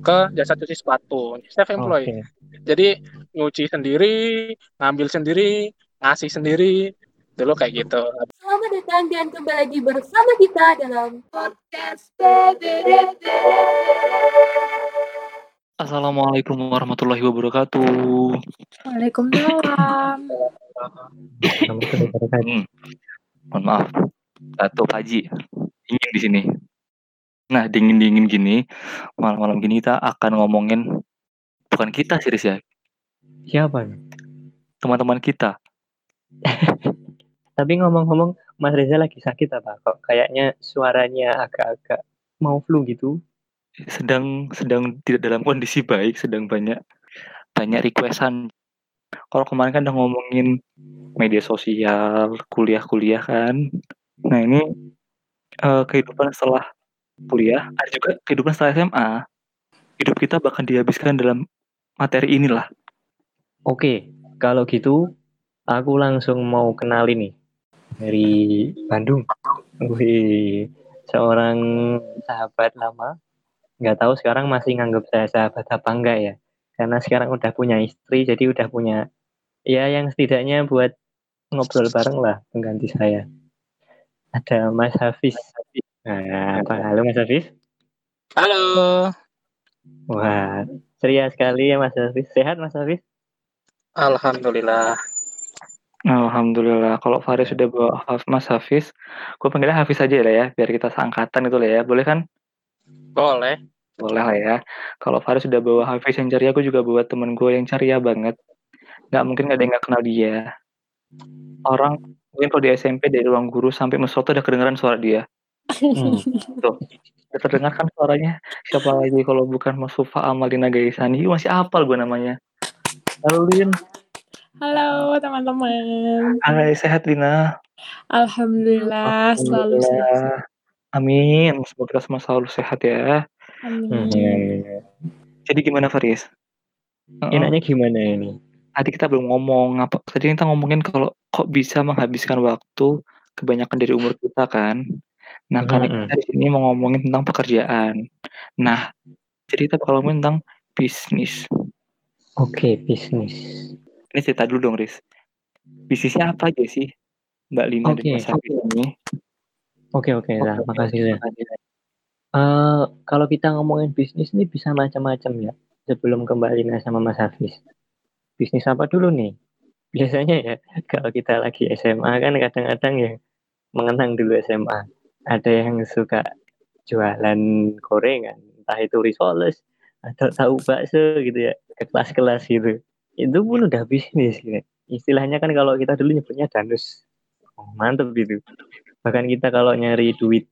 ke jasa cuci sepatu, self employed. Oke. Jadi nyuci sendiri, ngambil sendiri, ngasih sendiri, dulu kayak gitu. Selamat datang dan kembali lagi bersama kita dalam podcast PDDT. Assalamualaikum warahmatullahi wabarakatuh. Waalaikumsalam. Hmm. Mohon maaf, satu Haji dingin di sini. Nah dingin-dingin gini, malam-malam gini kita akan ngomongin bukan kita sih Riz ya, Siapa nih? teman-teman kita. Tapi ngomong-ngomong, Mas Reza lagi sakit apa? Kok kayaknya suaranya agak-agak mau flu gitu? Sedang sedang tidak dalam kondisi baik, sedang banyak banyak requestan. Kalau kemarin kan udah ngomongin media sosial, kuliah-kuliah kan. Nah ini eh, kehidupan setelah kuliah, ada juga kehidupan setelah SMA. Hidup kita bahkan dihabiskan dalam materi inilah. Oke, kalau gitu aku langsung mau kenalin nih dari Bandung. Wih, seorang sahabat lama. Nggak tahu sekarang masih nganggap saya sahabat apa enggak ya. Karena sekarang udah punya istri, jadi udah punya ya yang setidaknya buat ngobrol bareng lah pengganti saya. Ada Mas Hafiz. Nah, apa? Halo Mas Hafiz. Halo, Wah, ceria sekali ya Mas Hafiz. Sehat Mas Hafiz? alhamdulillah. Alhamdulillah. Kalau Faris sudah bawa Haf- Mas Hafiz, gue panggilnya Hafiz aja lah ya, biar kita seangkatan itu lah ya. Boleh kan? Boleh. Boleh lah ya. Kalau Faris sudah bawa Hafiz yang ceria, aku juga bawa temen gue yang ceria banget. Nggak mungkin nggak ada yang nggak kenal dia. Orang mungkin kalau di SMP dari ruang guru sampai tuh udah kedengeran suara dia. Hmm. Udah terdengar kan suaranya. Siapa lagi kalau bukan Mas Sufa Amalina Gaisani. Ih, Masih apal gue namanya. Halo Lin. Halo teman-teman. Hai, sehat Lina. Alhamdulillah selalu sehat. Alhamdulillah. Amin. Semoga kita semua selalu sehat ya. Amin. Hmm. Jadi gimana Faris? Enaknya gimana ini? Tadi kita belum ngomong apa. Tadi kita ngomongin kalau kok bisa menghabiskan waktu kebanyakan dari umur kita kan. Nah, kali Mm-mm. kita di sini mau ngomongin tentang pekerjaan. Nah, kita bakal ngomongin tentang bisnis. Oke, bisnis. Ini cerita dulu dong, Riz. Bisnisnya apa aja sih, Mbak Lina dan Oke. Mas Hafiz ini? Oke, oke, nah, makasih ya. Eh, kalau kita ngomongin bisnis ini bisa macam-macam ya. Sebelum kembali Lina sama Mas Hafiz. Bisnis apa dulu nih? Biasanya ya, kalau kita lagi SMA kan kadang-kadang ya mengenang dulu SMA. Ada yang suka jualan gorengan, entah itu risoles atau tahu bakso gitu ya, ke kelas-kelas gitu. Itu pun udah bisnis gitu. Istilahnya kan kalau kita dulu nyebutnya danus. Oh, mantep gitu. Bahkan kita kalau nyari duit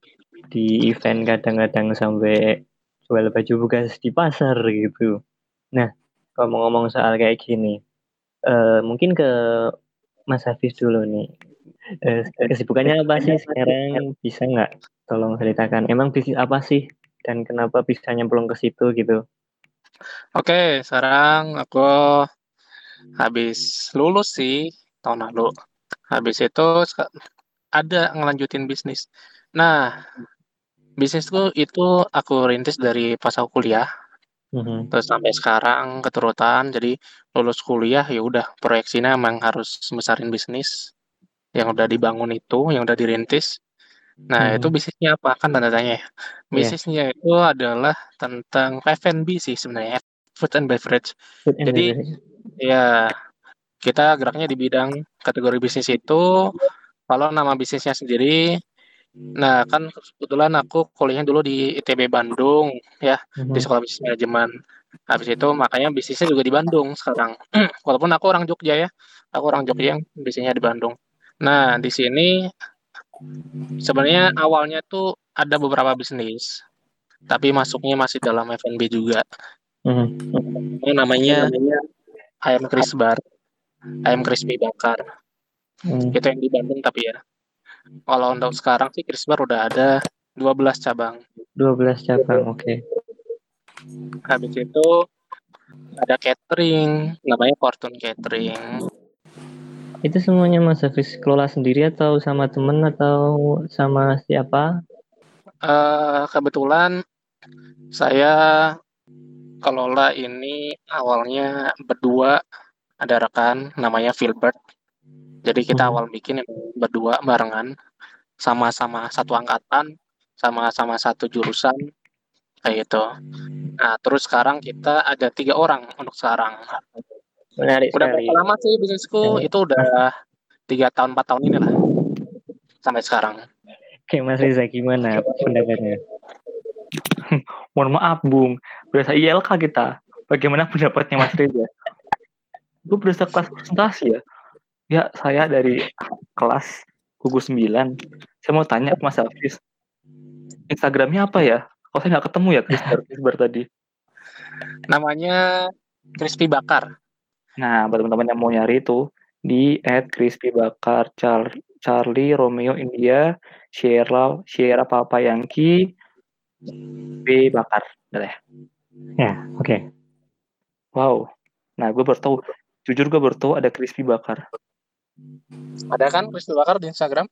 di event kadang-kadang sampai jual baju bekas di pasar gitu. Nah, kalau mau ngomong soal kayak gini, eh, mungkin ke Mas Hafiz dulu nih. Eh, kesibukannya apa sih sekarang? Bisa nggak tolong ceritakan? Emang bisnis apa sih? Dan kenapa bisa nyemplung ke situ gitu? Oke, sekarang aku habis lulus sih tahun lalu. Habis itu ada ngelanjutin bisnis. Nah, bisnisku itu aku rintis dari pas aku kuliah, Mhm. terus sampai sekarang keturutan. Jadi lulus kuliah ya udah proyeksinya emang harus besarin bisnis yang udah dibangun itu, yang udah dirintis. Nah, itu Mhm. bisnisnya apa? Kan tanda tanya ya. Iya. Bisnisnya itu adalah tentang F&B sih sebenarnya, food and beverage. Food and Jadi beverage. ya kita geraknya di bidang kategori bisnis itu. Kalau nama bisnisnya sendiri, nah kan kebetulan aku kuliahnya dulu di ITB Bandung ya, di Mhm. Sekolah Bisnis Manajemen. Habis itu makanya bisnisnya juga di Bandung sekarang. Walaupun aku orang Jogja ya, aku orang Jogja yang bisnisnya di Bandung. Nah, di sini sebenarnya awalnya tuh ada beberapa bisnis, tapi masuknya masih dalam F&B juga. Mhm. Ini namanya ayam Bar, ayam crispy bakar. Mhm. Itu yang di Bandung tapi ya. Kalau untuk sekarang sih Bar udah ada 12 cabang. 12 cabang, oke. Habis itu ada catering, namanya Fortune Catering. Itu semuanya Mas Hafiz kelola sendiri atau sama temen atau sama siapa? Eh kebetulan saya kelola ini awalnya berdua ada rekan namanya Filbert. Jadi kita Hmm. awal bikin berdua barengan, sama-sama satu angkatan, sama-sama satu jurusan, kayak gitu. Nah, terus sekarang kita ada tiga orang untuk sekarang. Menarik Udah sekali. berapa lama sih bisnisku? Ya. Itu udah tiga tahun, empat tahun ini lah. Sampai sekarang. Oke, Mas Riza gimana pendapatnya? Mohon maaf, Bung. Berasa ILK kita. Bagaimana pendapatnya Mas Reza? Gue berasa kelas presentasi ya. Ya, saya dari kelas gugus 9. Saya mau tanya ke Mas Hafiz. Instagramnya apa ya? Kalau saya nggak ketemu ya Krisbar, Krisbar tadi. Namanya Crispy Bakar. Nah, buat teman-teman yang mau nyari itu di at crispy bakar Char- Charlie Romeo India Sierra Sierra Papa Yankee B bakar. Udah ya. Ya, oke. Wow. Nah, gue baru tahu. Jujur gue baru tahu ada crispy bakar. Ada kan Crispy Bakar di Instagram?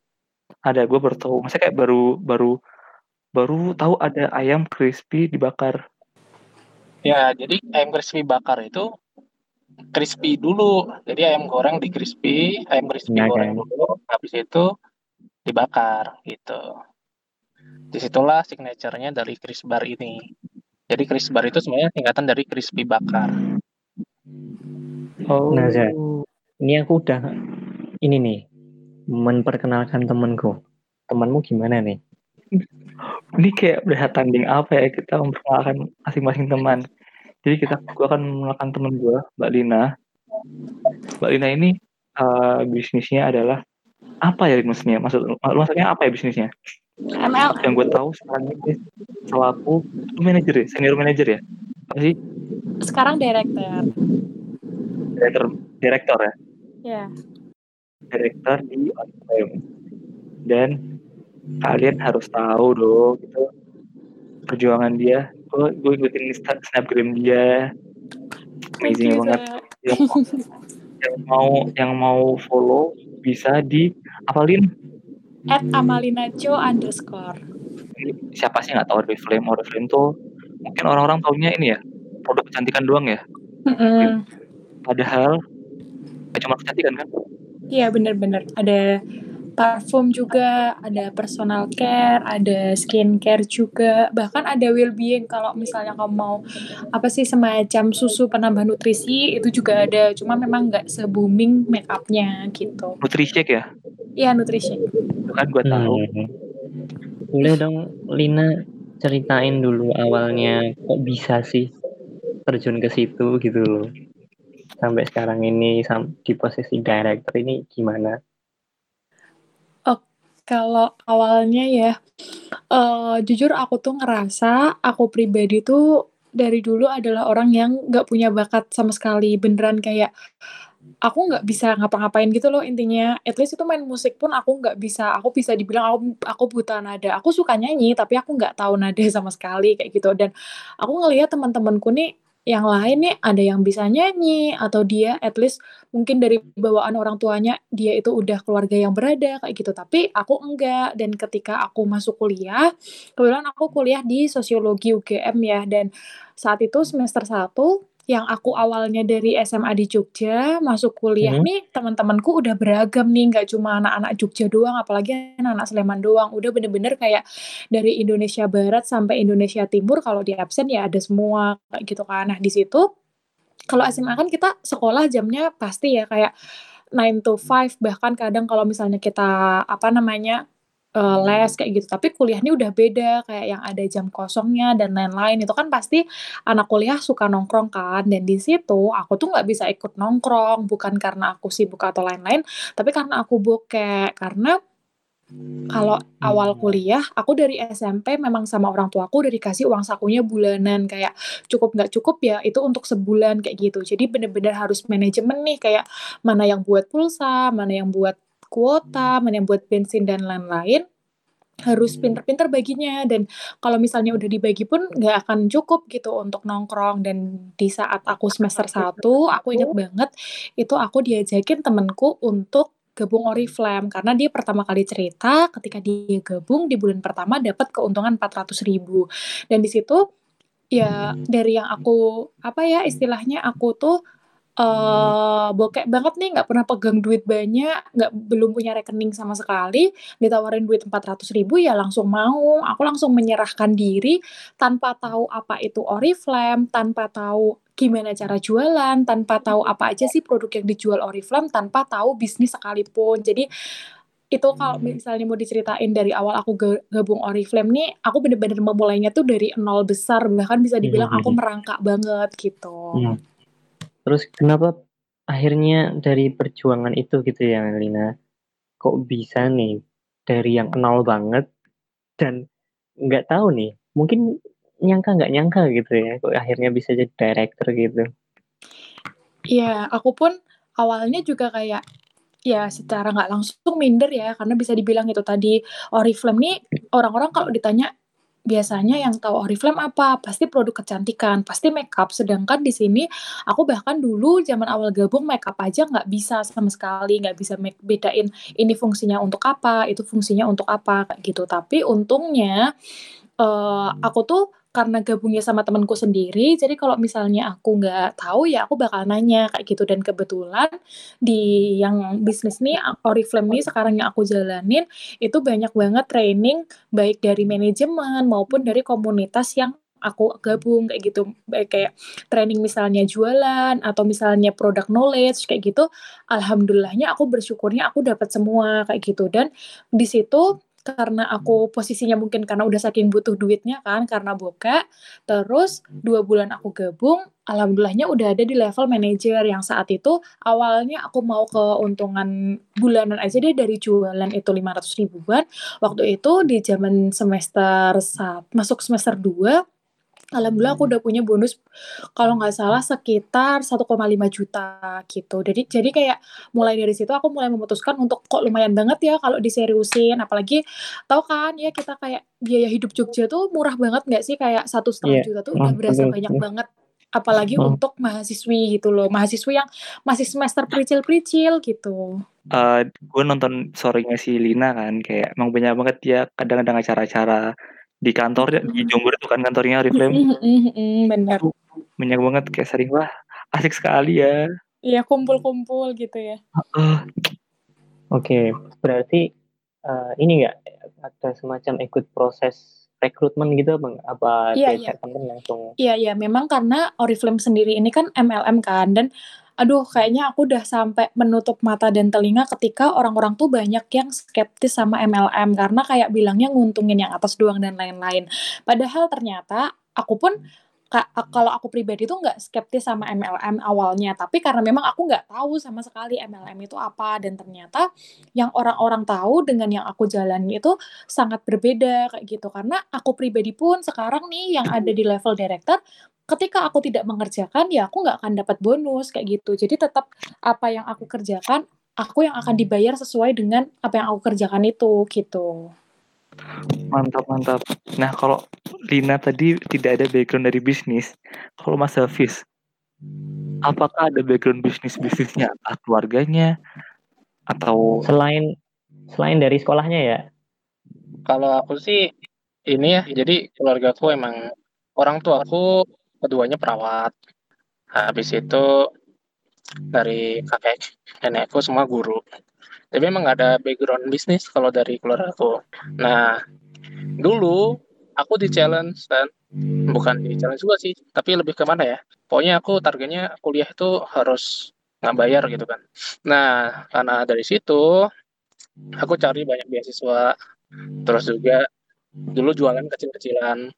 Ada, gue baru tahu. Masa kayak baru baru baru tahu ada ayam crispy dibakar. Ya, jadi ayam crispy bakar itu crispy dulu. Jadi ayam goreng di crispy, ayam crispy Nah, goreng kan. dulu, habis itu dibakar gitu. Di situlah signaturenya dari Chris Bar ini. Jadi Chris Bar itu sebenarnya singkatan dari crispy bakar. Oh. Nah, Zah. Ini aku udah ini nih memperkenalkan temanku. Temanmu gimana nih? ini kayak berasa tanding apa ya kita memperkenalkan masing-masing teman. Jadi kita gue akan mengenalkan teman gue, Mbak Lina. Mbak Lina ini eh, bisnisnya adalah apa ya bisnisnya? Maksud maksudnya apa ya bisnisnya? MLM. Yang gue tahu sekarang ini selaku manajer ya, senior manager ya. Apa sih? Sekarang director. Direktur, direktur ya. Ya. Direktur di Oriflame. Dan kalian harus tahu dong gitu perjuangan dia. Gue gue ikutin snapgram dia. Amazing you, banget. Yang, yang mau yang mau follow bisa di apalin At Amalinacho underscore. siapa sih nggak tahu Oriflame Oriflame tuh mungkin orang-orang taunya ini ya produk kecantikan doang ya Mm-mm. padahal nggak cuma kecantikan kan Iya bener-bener ada parfum juga, ada personal care, ada skincare juga, bahkan ada well-being kalau misalnya kamu mau apa sih semacam susu penambah nutrisi itu juga ada, cuma memang nggak se-booming make upnya gitu. Nutrishake ya Iya nutrisi. itu kan gue tahu Hmm. Boleh dong Lina ceritain dulu awalnya kok bisa sih terjun ke situ gitu loh. Sampai sekarang ini sam- di posisi director ini gimana? Kalau awalnya ya, eh jujur aku tuh ngerasa aku pribadi tuh dari dulu adalah orang yang nggak punya bakat sama sekali, beneran kayak aku nggak bisa ngapa-ngapain gitu loh intinya. At least itu main musik pun aku nggak bisa. Aku bisa dibilang aku aku buta nada. Aku suka nyanyi tapi aku nggak tahu nada sama sekali kayak gitu. Dan aku ngelihat teman-temanku nih yang lain nih ada yang bisa nyanyi atau dia at least mungkin dari bawaan orang tuanya dia itu udah keluarga yang berada kayak gitu. Tapi aku enggak. Dan ketika aku masuk kuliah kebetulan aku kuliah di sosiologi UGM ya. Dan saat itu semester 1 yang aku awalnya dari SMA di Jogja masuk kuliah Mhm. nih teman-temanku udah beragam nih nggak cuma anak-anak Jogja doang apalagi anak-anak Sleman doang udah bener-bener kayak dari Indonesia Barat sampai Indonesia Timur kalau di absen ya ada semua kayak gitu kan nah di situ kalau SMA kan kita sekolah jamnya pasti ya kayak 9 to 5 bahkan kadang kalau misalnya kita apa namanya eh, les kayak gitu. Tapi kuliah ini udah beda kayak yang ada jam kosongnya dan lain-lain. Itu kan pasti anak kuliah suka nongkrong kan. Dan di situ aku tuh nggak bisa ikut nongkrong. Bukan karena aku sibuk atau lain-lain tapi karena aku bokek karena kalau awal kuliah aku dari SMP memang sama orang tuaku udah dikasih uang sakunya bulanan. Kayak cukup nggak cukup ya itu untuk sebulan kayak gitu. Jadi bener-bener harus manajemen nih kayak mana yang buat pulsa mana yang buat kuota mana yang buat bensin dan lain-lain harus pinter-pinter baginya. Dan kalau misalnya udah dibagi pun nggak akan cukup gitu untuk nongkrong. Dan di saat aku semester 1 aku inget banget itu aku diajakin temenku untuk gabung Oriflame. Karena dia pertama kali cerita ketika dia gabung di bulan pertama dapat keuntungan 400 ribu. Dan di situ ya dari yang aku apa ya istilahnya aku tuh uh, bokek banget nih nggak pernah pegang duit banyak nggak belum punya rekening sama sekali ditawarin duit 400 ribu ya langsung mau aku langsung menyerahkan diri tanpa tahu apa itu Oriflame tanpa tahu gimana cara jualan tanpa tahu apa aja sih produk yang dijual Oriflame tanpa tahu bisnis sekalipun jadi itu kalau hmm. misalnya mau diceritain dari awal aku gabung Oriflame nih, aku bener-bener memulainya tuh dari nol besar, bahkan bisa dibilang aku hmm. merangkak banget gitu. Hmm. Terus kenapa akhirnya dari perjuangan itu gitu ya, Lina? Kok bisa nih dari yang nol banget dan nggak tahu nih, mungkin nyangka nggak nyangka gitu ya, kok akhirnya bisa jadi director gitu? Iya, aku pun awalnya juga kayak Ya, secara nggak langsung minder ya, karena bisa dibilang itu tadi, Oriflame nih orang-orang kalau ditanya, biasanya yang tahu Oriflame apa? Pasti produk kecantikan, pasti makeup. Sedangkan di sini aku bahkan dulu zaman awal gabung makeup aja nggak bisa sama sekali, nggak bisa make, bedain ini fungsinya untuk apa, itu fungsinya untuk apa kayak gitu. Tapi untungnya uh, aku tuh karena gabungnya sama temanku sendiri, jadi kalau misalnya aku nggak tahu ya aku bakal nanya kayak gitu. Dan kebetulan di yang bisnis nih Oriflame nih sekarang yang aku jalanin itu banyak banget training baik dari manajemen maupun dari komunitas yang aku gabung kayak gitu. Baik kayak training misalnya jualan atau misalnya product knowledge kayak gitu. Alhamdulillahnya aku bersyukurnya aku dapat semua kayak gitu. Dan di situ karena aku posisinya mungkin karena udah saking butuh duitnya kan karena buka terus dua bulan aku gabung alhamdulillahnya udah ada di level manager yang saat itu awalnya aku mau keuntungan bulanan aja deh dari jualan itu 500 ribuan. Waktu itu di zaman semester saat masuk semester 2 Alhamdulillah aku udah punya bonus kalau nggak salah sekitar 1,5 juta gitu. Jadi jadi kayak mulai dari situ aku mulai memutuskan untuk kok lumayan banget ya kalau diseriusin. Apalagi tahu kan ya kita kayak biaya hidup Jogja tuh murah banget nggak sih? Kayak satu setengah yeah. juta tuh udah berasa banyak banget. Apalagi oh. untuk mahasiswi gitu loh. Mahasiswi yang masih semester pericil-pericil gitu. Uh, gue nonton sorenya si Lina kan kayak emang banyak banget dia kadang-kadang acara-acara di kantornya di Jember itu kan kantornya Reflame. Mm, benar. Banyak banget kayak sering wah asik sekali ya. Iya kumpul-kumpul gitu ya. Oke, okay, berarti uh, ini enggak ada semacam ikut proses rekrutmen gitu bang apa iya, iya. langsung? Iya iya, memang karena Oriflame sendiri ini kan MLM kan dan aduh kayaknya aku udah sampai menutup mata dan telinga ketika orang-orang tuh banyak yang skeptis sama MLM karena kayak bilangnya nguntungin yang atas doang dan lain-lain. Padahal ternyata aku pun kalau aku pribadi tuh nggak skeptis sama MLM awalnya, tapi karena memang aku nggak tahu sama sekali MLM itu apa dan ternyata yang orang-orang tahu dengan yang aku jalani itu sangat berbeda kayak gitu. Karena aku pribadi pun sekarang nih yang ada di level director ketika aku tidak mengerjakan ya aku nggak akan dapat bonus kayak gitu. Jadi tetap apa yang aku kerjakan aku yang akan dibayar sesuai dengan apa yang aku kerjakan itu gitu mantap mantap. Nah kalau Lina tadi tidak ada background dari bisnis kalau Mas Hafiz apakah ada background bisnis bisnisnya atau keluarganya atau selain selain dari sekolahnya ya? Kalau aku sih ini ya jadi keluarga aku emang orang tua aku keduanya perawat. Habis itu dari kakek nenekku semua guru tapi emang gak ada background bisnis kalau dari keluarga aku. Nah dulu aku di challenge dan bukan di challenge juga sih tapi lebih ke mana ya? Pokoknya aku targetnya kuliah itu harus nggak bayar gitu kan. Nah karena dari situ aku cari banyak beasiswa terus juga dulu jualan kecil-kecilan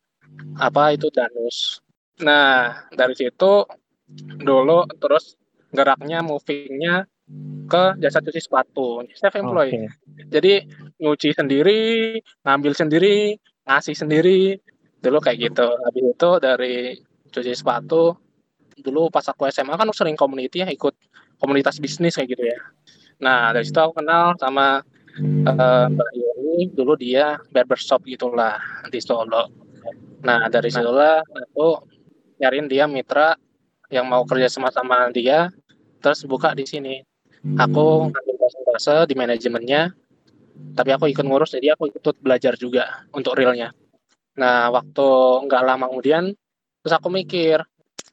apa itu danus. Nah, dari situ dulu terus geraknya movingnya ke jasa cuci sepatu, self employed. Okay. Jadi nyuci sendiri, ngambil sendiri, ngasih sendiri, dulu kayak gitu. Habis itu dari cuci sepatu, dulu pas aku SMA kan sering community ya, ikut komunitas bisnis kayak gitu ya. Nah dari situ aku kenal sama uh, Mbak Yuni, dulu dia barbershop gitulah di Solo. Nah dari situlah aku nyariin dia mitra yang mau kerja sama sama dia terus buka di sini aku ngambil persentase di manajemennya tapi aku ikut ngurus jadi aku ikut belajar juga untuk realnya. Nah waktu nggak lama kemudian terus terus aku mikir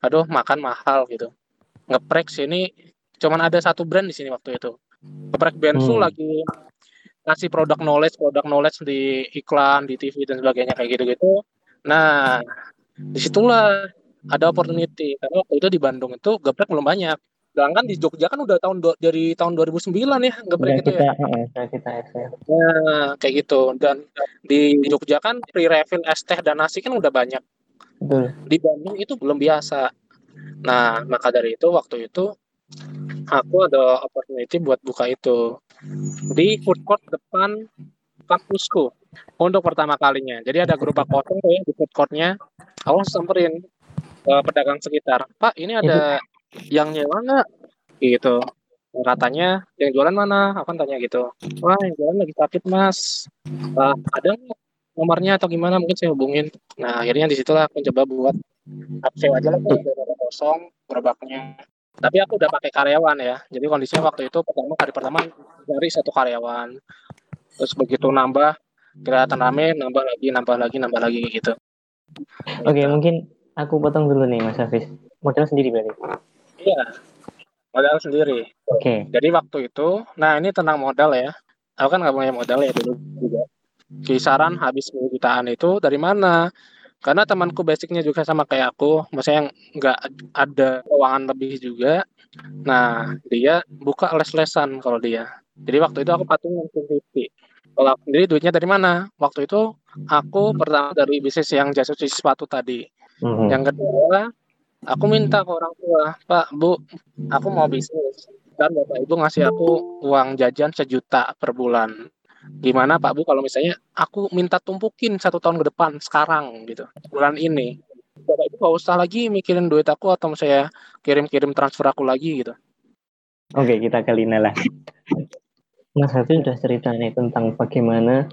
aduh makan mahal gitu. Ngeprek sini cuman ada satu brand di sini waktu itu. Ngeprek Bensu Hmm. lagi ngasih produk knowledge produk knowledge di iklan di TV dan sebagainya kayak gitu-gitu. Nah di situlah ada opportunity karena waktu itu di Bandung itu geprek belum banyak sedangkan di Jogja kan udah tahun do- dari tahun 2009 ya geprek Udah itu kita, ya kita ekspor. Nah, kayak gitu dan di Jogja kan free refill es teh dan nasi kan udah banyak Betul. di Bandung itu belum biasa. Nah, maka dari itu waktu itu aku ada opportunity buat buka itu di food court depan kampusku untuk pertama kalinya. Jadi ada gerobak kosong ya di food courtnya. Aku samperin ke pedagang sekitar. Pak, ini ada yang nyewa nggak? Gitu. Katanya yang jualan mana? Aku kan tanya gitu. Wah, yang jualan lagi sakit mas. "Ah, ada nomornya atau gimana? Mungkin saya hubungin. Nah, akhirnya di situlah aku coba buat aku sewa aja lah kosong gerobaknya. Tapi aku udah pakai karyawan ya. Jadi kondisinya waktu itu pertama hari pertama dari satu karyawan. Terus begitu nambah kelihatan rame, nambah lagi, nambah lagi, nambah lagi gitu. Oke, mungkin aku potong dulu nih Mas Hafiz. Modal sendiri berarti. Iya. Modal sendiri. Oke. Jadi waktu itu, nah ini tentang modal ya. Aku kan nggak punya modal ya dulu juga. Kisaran habis 10 jutaan itu dari mana? Karena temanku basicnya juga sama kayak aku, maksudnya yang nggak ada keuangan lebih juga. Nah, dia buka les-lesan kalau dia. Jadi waktu itu aku patungan 50. Kalau aku sendiri duitnya dari mana? Waktu itu aku pertama dari bisnis yang jasa cuci sepatu tadi. Mhm. Yang kedua, aku minta ke orang tua, Pak, Bu, aku mau bisnis. Dan Bapak Ibu ngasih aku uang jajan sejuta per bulan. Gimana Pak Bu kalau misalnya aku minta tumpukin satu tahun ke depan sekarang gitu, bulan ini. Bapak Ibu gak usah lagi mikirin duit aku atau saya kirim-kirim transfer aku lagi gitu. Oke, kita ke Lina lah. Mas Hafiz udah cerita nih tentang bagaimana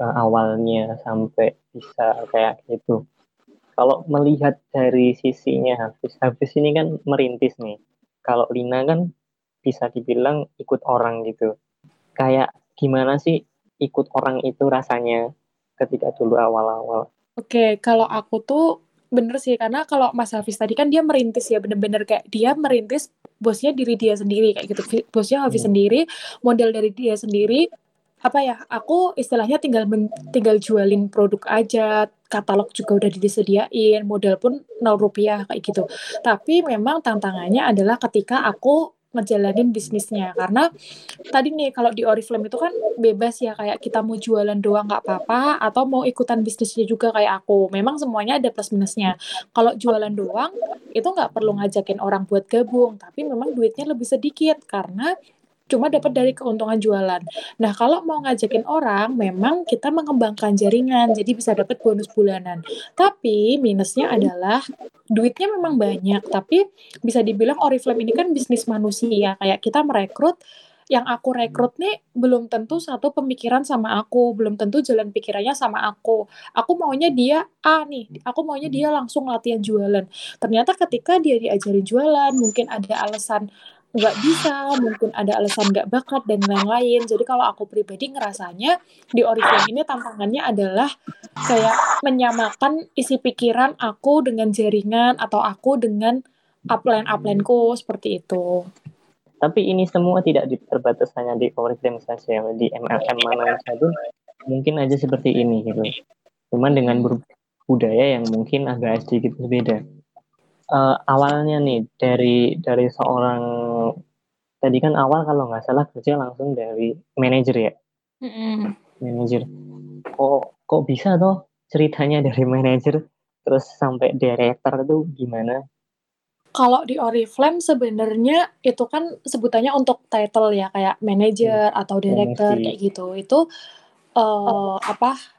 uh, awalnya sampai bisa kayak gitu. Kalau melihat dari sisinya Hafiz, Hafiz ini kan merintis nih. Kalau Lina kan bisa dibilang ikut orang gitu. Kayak gimana sih ikut orang itu rasanya ketika dulu awal-awal? Oke, kalau aku tuh bener sih karena kalau Mas Hafiz tadi kan dia merintis ya bener-bener kayak dia merintis bosnya diri dia sendiri kayak gitu bosnya Hafiz Hmm. sendiri model dari dia sendiri apa ya aku istilahnya tinggal men- tinggal jualin produk aja katalog juga udah disediain modal pun 0 rupiah kayak gitu. Tapi memang tantangannya adalah ketika aku ngejalanin bisnisnya. Karena tadi nih kalau di Oriflame itu kan bebas ya kayak kita mau jualan doang nggak apa-apa atau mau ikutan bisnisnya juga kayak aku. Memang semuanya ada plus minusnya. Kalau jualan doang itu nggak perlu ngajakin orang buat gabung tapi memang duitnya lebih sedikit. Karena cuma dapat dari keuntungan jualan. Nah, kalau mau ngajakin orang, memang kita mengembangkan jaringan, jadi bisa dapat bonus bulanan. Tapi minusnya adalah duitnya memang banyak, tapi bisa dibilang Oriflame ini kan bisnis manusia, kayak kita merekrut yang aku rekrut nih belum tentu satu pemikiran sama aku, belum tentu jalan pikirannya sama aku. Aku maunya dia A nih, aku maunya dia langsung latihan jualan. Ternyata ketika dia diajarin jualan, mungkin ada alasan nggak bisa, mungkin ada alasan nggak bakat dan lain-lain. Jadi kalau aku pribadi ngerasanya di Oriflame ini tantangannya adalah kayak menyamakan isi pikiran aku dengan jaringan atau aku dengan upline-upline-ku seperti itu. Tapi ini semua tidak terbatas hanya di Oriflame saja, di MLM mana saja mungkin aja seperti ini gitu. Cuman dengan budaya yang mungkin agak sedikit berbeda. Eh, awalnya nih dari dari seorang tadi kan awal kalau nggak salah kerja langsung dari manajer ya, manajer. Kok kok bisa toh ceritanya dari manajer terus sampai director itu gimana? Kalau di Oriflame sebenarnya itu kan sebutannya untuk title ya kayak manager atau director kayak gitu. Itu eh apa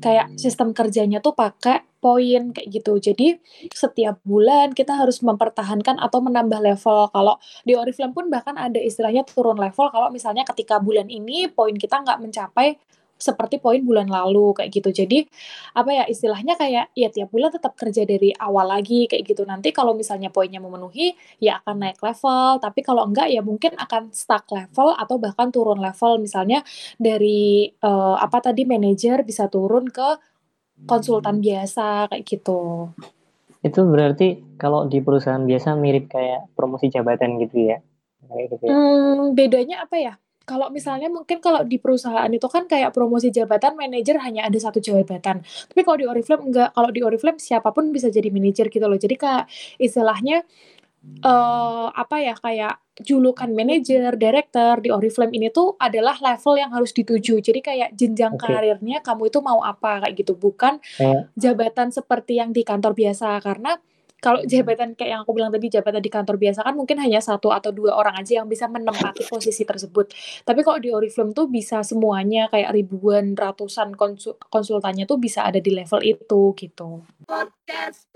kayak sistem kerjanya tuh pakai poin kayak gitu. Jadi setiap bulan kita harus mempertahankan atau menambah level. Kalau di Oriflame pun bahkan ada istilahnya turun level kalau misalnya ketika bulan ini poin kita nggak mencapai seperti poin bulan lalu kayak gitu. Jadi apa ya istilahnya kayak ya tiap bulan tetap kerja dari awal lagi kayak gitu. Nanti kalau misalnya poinnya memenuhi ya akan naik level, tapi kalau enggak ya mungkin akan stuck level atau bahkan turun level misalnya dari eh, apa tadi manajer bisa turun ke konsultan biasa kayak gitu. Itu berarti kalau di perusahaan biasa mirip kayak promosi jabatan gitu ya? Kayak gitu ya? Hmm, bedanya apa ya? Kalau misalnya mungkin kalau di perusahaan itu kan kayak promosi jabatan manajer hanya ada satu jabatan. Tapi kalau di Oriflame enggak. Kalau di Oriflame siapa pun bisa jadi manajer gitu loh. Jadi kayak istilahnya uh, apa ya kayak julukan manajer, director di Oriflame ini tuh adalah level yang harus dituju. Jadi kayak jenjang Oke. karirnya kamu itu mau apa kayak gitu, bukan Kayak jabatan seperti yang di kantor biasa. Karena kalau jabatan kayak yang aku bilang tadi jabatan di kantor biasa kan mungkin hanya satu atau dua orang aja yang bisa menempati posisi tersebut. Tapi kalau di Oriflame tuh bisa semuanya kayak ribuan, ratusan konsul konsultannya tuh bisa ada di level itu gitu. Podcast.